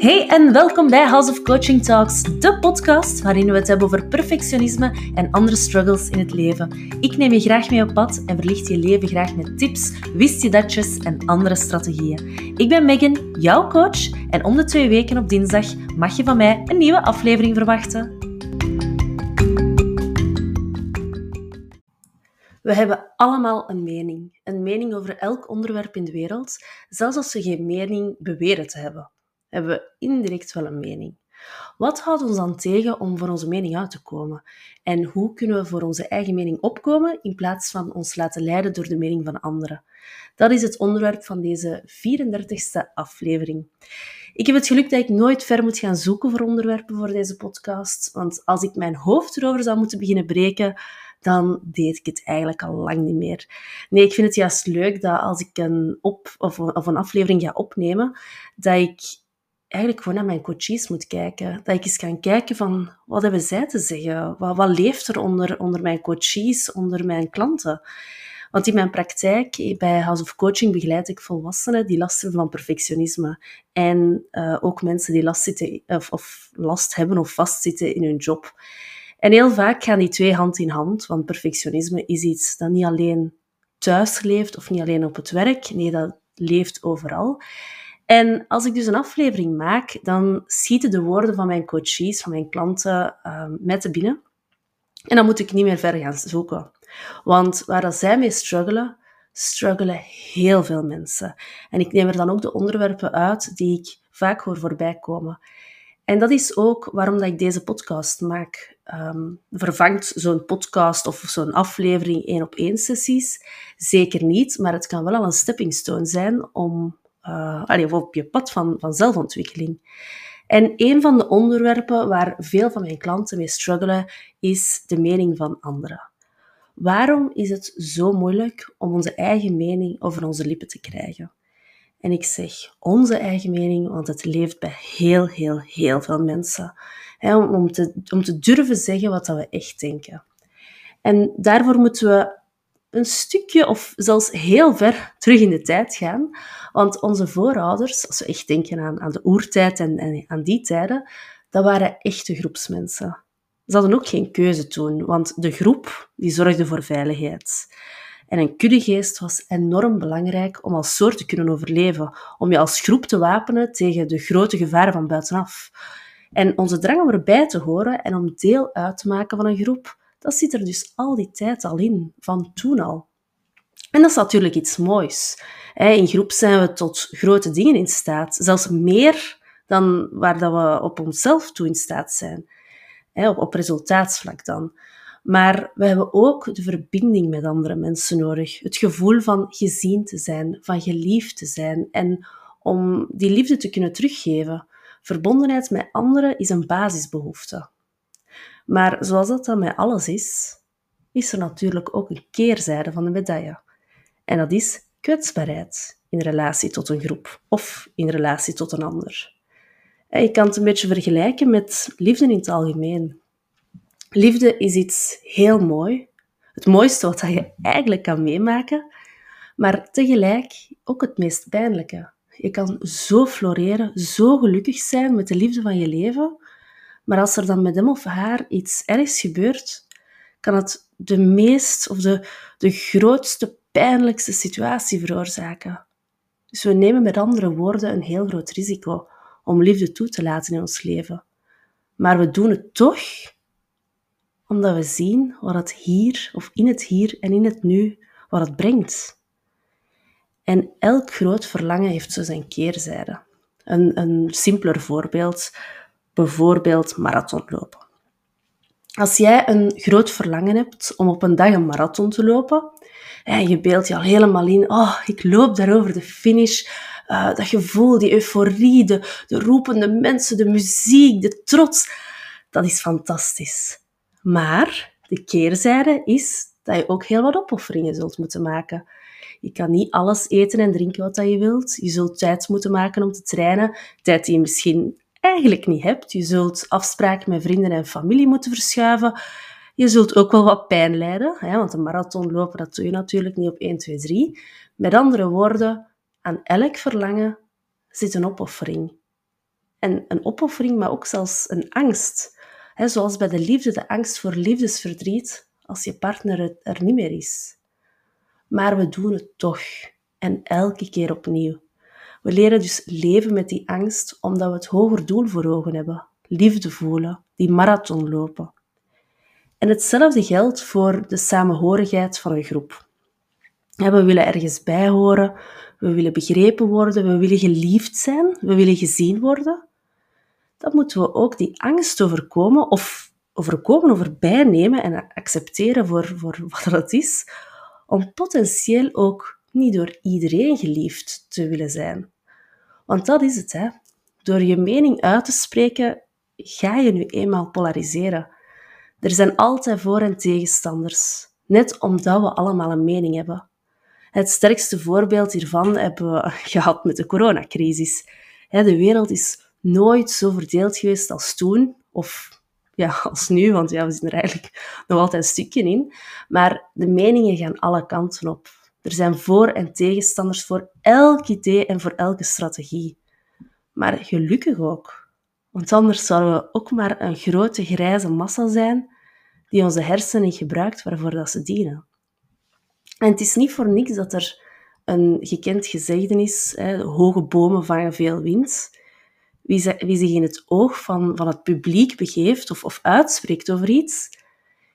Hey en welkom bij House of Coaching Talks, de podcast waarin we het hebben over perfectionisme en andere struggles in het leven. Ik neem je graag mee op pad en verlicht je leven graag met tips, wist je datjes en andere strategieën. Ik ben Megan, jouw coach en om de twee weken op dinsdag mag je van mij een nieuwe aflevering verwachten. We hebben allemaal een mening. Een mening over elk onderwerp in de wereld, zelfs als we geen mening beweren te hebben hebben we indirect wel een mening. Wat houdt ons dan tegen om voor onze mening uit te komen? En hoe kunnen we voor onze eigen mening opkomen in plaats van ons laten leiden door de mening van anderen? Dat is het onderwerp van deze 34e aflevering. Ik heb het geluk dat ik nooit ver moet gaan zoeken voor onderwerpen voor deze podcast, want als ik mijn hoofd erover zou moeten beginnen breken, dan deed ik het eigenlijk al lang niet meer. Nee, ik vind het juist leuk dat als ik een, op, of, of een aflevering ga opnemen, dat ik eigenlijk gewoon naar mijn coaches moet kijken. Dat ik eens kan kijken van, wat hebben zij te zeggen? Wat, wat leeft er onder, onder mijn coaches, onder mijn klanten? Want in mijn praktijk, bij House of Coaching, begeleid ik volwassenen die last hebben van perfectionisme. En uh, ook mensen die last, zitten, of, of last hebben of vastzitten in hun job. En heel vaak gaan die twee hand in hand, want perfectionisme is iets dat niet alleen thuis leeft of niet alleen op het werk. Nee, dat leeft overal. En als ik dus een aflevering maak, dan schieten de woorden van mijn coaches, van mijn klanten, uh, met te binnen. En dan moet ik niet meer verder gaan zoeken. Want waar zij mee struggelen, struggelen heel veel mensen. En ik neem er dan ook de onderwerpen uit die ik vaak hoor voorbij komen. En dat is ook waarom dat ik deze podcast maak. Um, vervangt zo'n podcast of zo'n aflevering één op één sessies? Zeker niet, maar het kan wel al een stepping stone zijn om uh, op je pad van, van zelfontwikkeling. En een van de onderwerpen waar veel van mijn klanten mee struggelen, is de mening van anderen. Waarom is het zo moeilijk om onze eigen mening over onze lippen te krijgen? En ik zeg onze eigen mening, want het leeft bij heel, heel, heel veel mensen. om, te, om te durven zeggen wat we echt denken. En daarvoor moeten we een stukje of zelfs heel ver terug in de tijd gaan. Want onze voorouders, als we echt denken aan, aan de oertijd en, en aan die tijden, dat waren echte groepsmensen. Ze hadden ook geen keuze toen, want de groep die zorgde voor veiligheid. En een kuddegeest was enorm belangrijk om als soort te kunnen overleven, om je als groep te wapenen tegen de grote gevaren van buitenaf. En onze drang om erbij te horen en om deel uit te maken van een groep, dat zit er dus al die tijd al in, van toen al. En dat is natuurlijk iets moois. In groep zijn we tot grote dingen in staat, zelfs meer dan waar dat we op onszelf toe in staat zijn. Op resultaatsvlak dan. Maar we hebben ook de verbinding met andere mensen nodig. Het gevoel van gezien te zijn, van geliefd te zijn. En om die liefde te kunnen teruggeven. Verbondenheid met anderen is een basisbehoefte. Maar zoals dat dan met alles is, is er natuurlijk ook een keerzijde van de medaille. En dat is kwetsbaarheid in relatie tot een groep of in relatie tot een ander. Je kan het een beetje vergelijken met liefde in het algemeen. Liefde is iets heel mooi, het mooiste wat je eigenlijk kan meemaken, maar tegelijk ook het meest pijnlijke. Je kan zo floreren, zo gelukkig zijn met de liefde van je leven, maar als er dan met hem of haar iets ergs gebeurt, kan het de meest of de, de grootste, pijnlijkste situatie veroorzaken. Dus we nemen met andere woorden een heel groot risico om liefde toe te laten in ons leven. Maar we doen het toch omdat we zien wat het hier, of in het hier en in het nu, wat het brengt. En elk groot verlangen heeft zo zijn keerzijde. Een, een simpeler voorbeeld bijvoorbeeld marathonlopen. Als jij een groot verlangen hebt om op een dag een marathon te lopen, en je beeldt je al helemaal in, oh, ik loop daar over de finish, uh, dat gevoel, die euforie, de, de roepende mensen, de muziek, de trots, dat is fantastisch. Maar de keerzijde is dat je ook heel wat opofferingen zult moeten maken. Je kan niet alles eten en drinken wat je wilt. Je zult tijd moeten maken om te trainen. Tijd die je misschien eigenlijk niet hebt. Je zult afspraken met vrienden en familie moeten verschuiven. Je zult ook wel wat pijn lijden, hè, want een marathon lopen dat doe je natuurlijk niet op 1, 2, 3. Met andere woorden, aan elk verlangen zit een opoffering. En een opoffering, maar ook zelfs een angst. zoals bij de liefde, de angst voor liefdesverdriet als je partner er niet meer is. Maar we doen het toch. En elke keer opnieuw. We leren dus leven met die angst omdat we het hoger doel voor ogen hebben. Liefde voelen, die marathon lopen. En hetzelfde geldt voor de samenhorigheid van een groep. we willen ergens bij horen, we willen begrepen worden, we willen geliefd zijn, we willen gezien worden. Dan moeten we ook die angst overkomen of overkomen, overbij nemen en accepteren voor, voor wat het is, om potentieel ook niet door iedereen geliefd te willen zijn. Want dat is het, hè. Door je mening uit te spreken, ga je nu eenmaal polariseren. Er zijn altijd voor- en tegenstanders, net omdat we allemaal een mening hebben. Het sterkste voorbeeld hiervan hebben we gehad met de coronacrisis. De wereld is nooit zo verdeeld geweest als toen, of ja, als nu, want ja, we zitten er eigenlijk nog altijd een stukje in. Maar de meningen gaan alle kanten op. Er zijn voor- en tegenstanders voor elk idee en voor elke strategie. Maar gelukkig ook. Want anders zouden we ook maar een grote grijze massa zijn die onze hersenen gebruikt waarvoor dat ze dienen. En het is niet voor niks dat er een gekend gezegde is, hè, hoge bomen vangen veel wind. Wie, wie, zich in het oog van, van het publiek begeeft of, of uitspreekt over iets,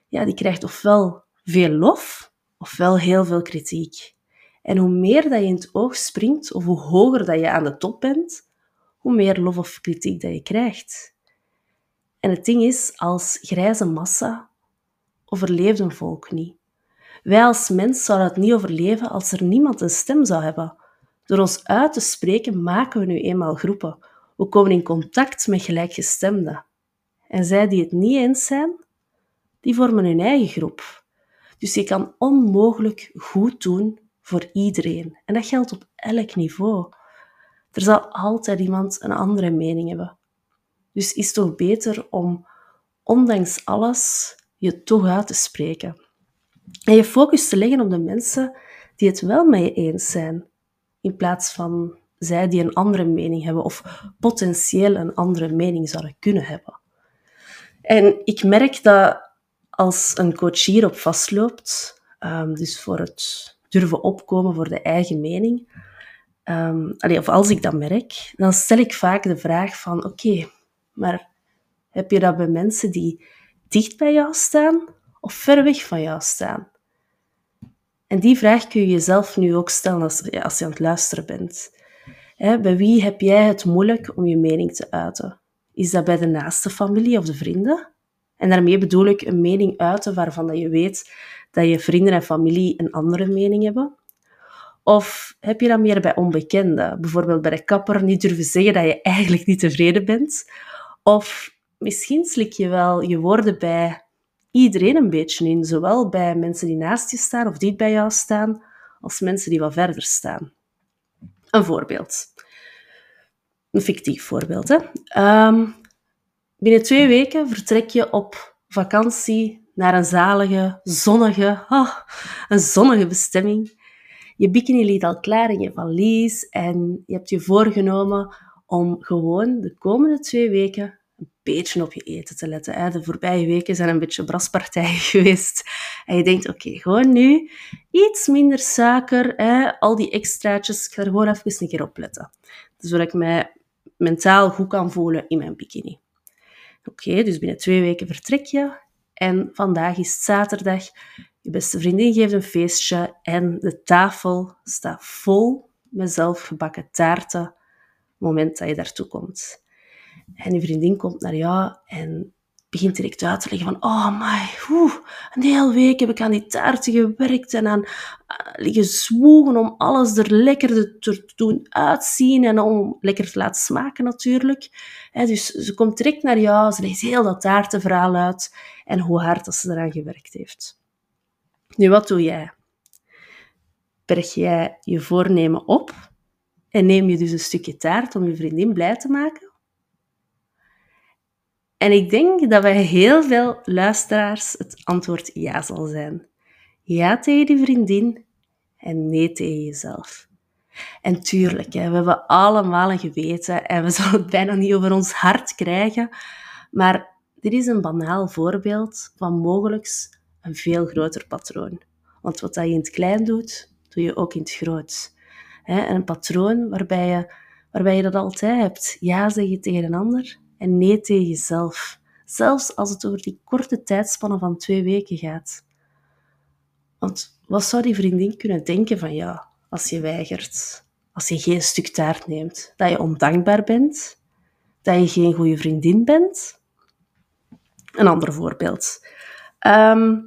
ja, die krijgt ofwel veel lof, ofwel heel veel kritiek. En hoe meer dat je in het oog springt, of hoe hoger dat je aan de top bent, hoe meer lof of kritiek dat je krijgt. En het ding is, als grijze massa overleeft een volk niet. Wij als mens zouden het niet overleven als er niemand een stem zou hebben. Door ons uit te spreken maken we nu eenmaal groepen. We komen in contact met gelijkgestemden. En zij die het niet eens zijn, die vormen hun eigen groep. Dus je kan onmogelijk goed doen voor iedereen. En dat geldt op elk niveau. Er zal altijd iemand een andere mening hebben. Dus is het toch beter om, ondanks alles, je toch uit te spreken. En je focus te leggen op de mensen die het wel met je eens zijn, in plaats van zij die een andere mening hebben of potentieel een andere mening zouden kunnen hebben. En ik merk dat als een coach hierop vastloopt, um, dus voor het durven opkomen voor de eigen mening, um, of als ik dat merk, dan stel ik vaak de vraag van oké, maar heb je dat bij mensen die dicht bij jou staan of ver weg van jou staan? En die vraag kun je jezelf nu ook stellen als, als je aan het luisteren bent. bij wie heb jij het moeilijk om je mening te uiten? Is dat bij de naaste familie of de vrienden? En daarmee bedoel ik een mening uiten waarvan dat je weet dat je vrienden en familie een andere mening hebben. Of heb je dat meer bij onbekenden? Bijvoorbeeld bij de kapper niet durven zeggen dat je eigenlijk niet tevreden bent. Of misschien slik je wel je woorden bij iedereen een beetje in, zowel bij mensen die naast je staan of dicht bij jou staan, als mensen die wat verder staan. Een voorbeeld. Een fictief voorbeeld. Hè? Um, binnen twee weken vertrek je op vakantie naar een zalige, zonnige, oh, een zonnige bestemming. Je bikini ligt al klaar in je valies en je hebt je voorgenomen om gewoon de komende twee weken een beetje op je eten te letten. De voorbije weken zijn een beetje braspartijen geweest. En je denkt, oké, gewoon nu iets minder suiker, al die extraatjes, ik ga er gewoon even een keer op letten. Zodat ik mij mentaal goed kan voelen in mijn bikini. Oké, dus binnen twee weken vertrek je en vandaag is zaterdag. Je beste vriendin geeft een feestje en de tafel staat vol met zelfgebakken taarten. Moment dat je daartoe komt. En je vriendin komt naar jou en begint direct uit te leggen van oh my, een hele week heb ik aan die taarten gewerkt en aan liggen zwoegen om alles er lekker te doen uitzien en om lekker te laten smaken natuurlijk. dus ze komt direct naar jou, ze legt heel dat taartenverhaal uit en hoe hard ze eraan gewerkt heeft. Nu, wat doe jij? Berg jij je voornemen op en neem je dus een stukje taart om je vriendin blij te maken? En ik denk dat bij heel veel luisteraars het antwoord ja zal zijn. Ja tegen die vriendin en nee tegen jezelf. En tuurlijk, hè, we hebben allemaal een geweten en we zullen het bijna niet over ons hart krijgen. Maar dit is een banaal voorbeeld van mogelijk een veel groter patroon. Want wat je in het klein doet, doe je ook in het groot. En een patroon waarbij je, waarbij je dat altijd hebt. Ja zeggen tegen een ander en nee tegen jezelf. Zelfs als het over die korte tijdspannen van twee weken gaat. Want wat zou die vriendin kunnen denken van jou als je weigert? Als je geen stuk taart neemt? Dat je ondankbaar bent? Dat je geen goede vriendin bent? Een ander voorbeeld. Ehm,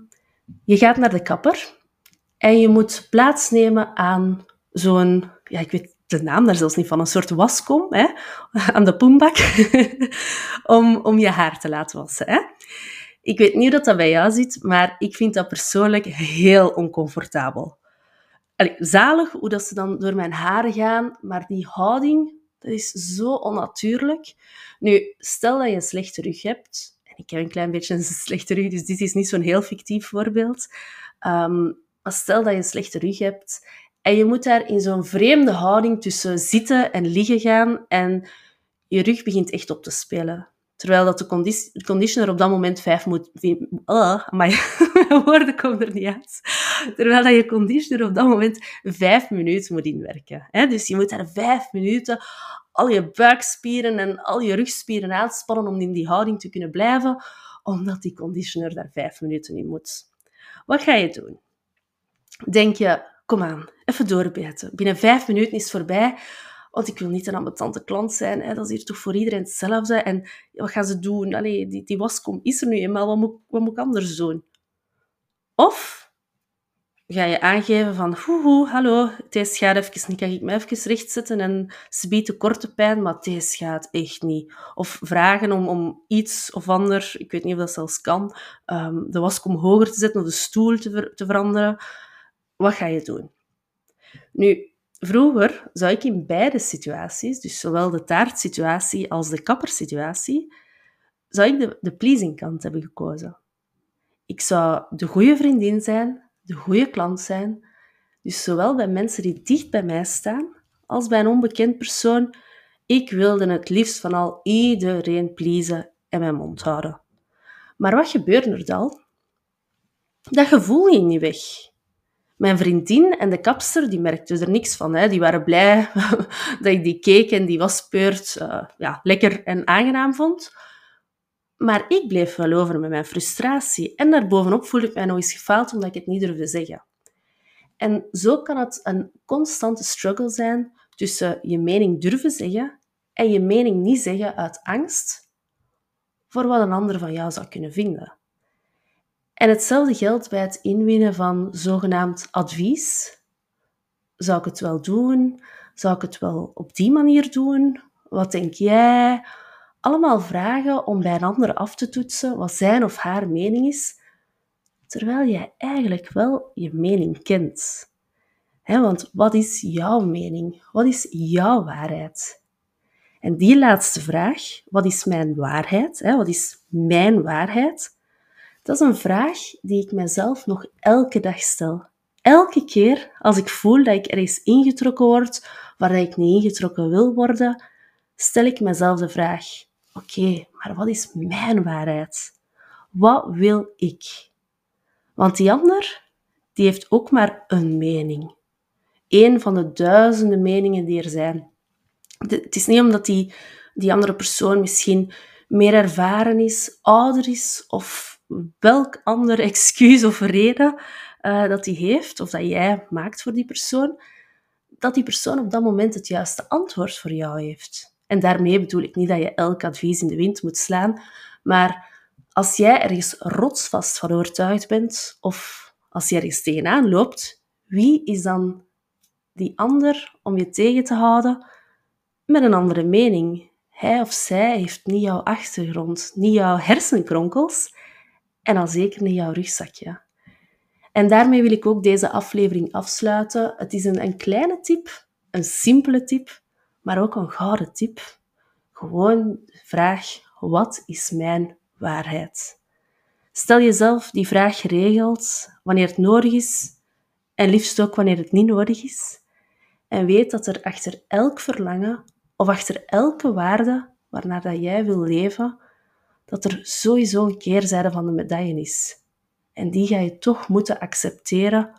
je gaat naar de kapper en je moet plaatsnemen aan zo'n, ja, ik weet de naam daar zelfs niet van, een soort waskom hè, aan de poembak om, om je haar te laten wassen. Hè. Ik weet niet hoe dat bij jou zit, maar ik vind dat persoonlijk heel oncomfortabel. Allee, zalig hoe dat ze dan door mijn haren gaan, maar die houding, dat is zo onnatuurlijk. Nu, stel dat je een slechte rug hebt, en ik heb een klein beetje een slechte rug, dus dit is niet zo'n heel fictief voorbeeld, um, maar stel dat je een slechte rug hebt en je moet daar in zo'n vreemde houding tussen zitten en liggen gaan en je rug begint echt op te spelen. Terwijl dat de conditioner op dat moment vijf moet... Oh, maar woorden komen er niet uit. Terwijl dat je conditioner op dat moment vijf minuten moet inwerken. Dus je moet daar vijf minuten al je buikspieren en al je rugspieren aanspannen om in die houding te kunnen blijven, omdat die conditioner daar vijf minuten in moet. Wat ga je doen? Denk je, kom aan, even doorbijten. Binnen vijf minuten is het voorbij. Want ik wil niet een ambetante klant zijn. Hè. Dat is hier toch voor iedereen hetzelfde. En wat gaan ze doen? Die, die waskom is er nu eenmaal. Wat moet, wat moet ik anders doen? Of ga je aangeven van... Hoehoe, hallo, deze gaat even niet. Kan ik me even rechtzetten? En ze biedt korte pijn, maar deze gaat echt niet. Of vragen om, om iets of ander, ik weet niet of dat zelfs kan, um, de waskom hoger te zetten of de stoel te, te veranderen. Wat ga je doen? Nu, vroeger zou ik in beide situaties, dus zowel de taartsituatie als de kappersituatie, zou ik de, de pleasing kant hebben gekozen. Ik zou de goede vriendin zijn, de goede klant zijn, dus zowel bij mensen die dicht bij mij staan, als bij een onbekend persoon. Ik wilde het liefst van al iedereen pleasen en mijn mond houden. Maar wat gebeurde er dan? Dat gevoel ging niet weg. Mijn vriendin en de kapster die merkten er niks van. Hè. Die waren blij dat ik die cake en die waspeurt uh, ja, lekker en aangenaam vond. Maar ik bleef wel over met mijn frustratie. En daarbovenop voelde ik mij nog eens gefaald omdat ik het niet durfde zeggen. En zo kan het een constante struggle zijn tussen je mening durven zeggen en je mening niet zeggen uit angst voor wat een ander van jou zou kunnen vinden. En hetzelfde geldt bij het inwinnen van zogenaamd advies. Zou ik het wel doen? Zou ik het wel op die manier doen? Wat denk jij? Allemaal vragen om bij een ander af te toetsen wat zijn of haar mening is, terwijl jij eigenlijk wel je mening kent. want wat is jouw mening? Wat is jouw waarheid? En die laatste vraag, wat is mijn waarheid? Wat is mijn waarheid? Dat is een vraag die ik mezelf nog elke dag stel. Elke keer als ik voel dat ik ergens ingetrokken word waar ik niet ingetrokken wil worden, stel ik mezelf de vraag: oké, maar wat is mijn waarheid? Wat wil ik? Want die ander, die heeft ook maar een mening. Eén van de duizenden meningen die er zijn. Het is niet omdat die, die andere persoon misschien meer ervaren is, ouder is of welk ander excuus of reden uh, dat hij heeft, of dat jij maakt voor die persoon, dat die persoon op dat moment het juiste antwoord voor jou heeft. En daarmee bedoel ik niet dat je elk advies in de wind moet slaan, maar als jij ergens rotsvast van overtuigd bent, of als je ergens tegenaan loopt, wie is dan die ander om je tegen te houden met een andere mening? Hij of zij heeft niet jouw achtergrond, niet jouw hersenkronkels en al zeker niet jouw rugzakje. En daarmee wil ik ook deze aflevering afsluiten. Het is een, een kleine tip, een simpele tip, maar ook een gouden tip. Gewoon de vraag, wat is mijn waarheid? Stel jezelf die vraag geregeld, wanneer het nodig is, en liefst ook wanneer het niet nodig is. En weet dat er achter elk verlangen of achter elke waarde waarnaar dat jij wil leven, dat er sowieso een keerzijde van de medaille is. En die ga je toch moeten accepteren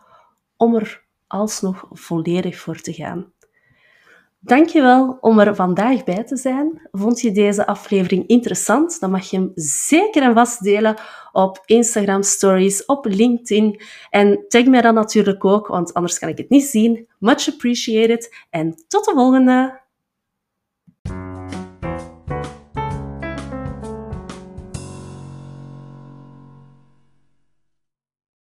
om er alsnog volledig voor te gaan. Dankjewel om er vandaag bij te zijn. Vond je deze aflevering interessant? Dan mag je hem zeker en vast delen op Instagram Stories, op LinkedIn. En tag mij dan natuurlijk ook, want anders kan ik het niet zien. Much appreciated. En tot de volgende!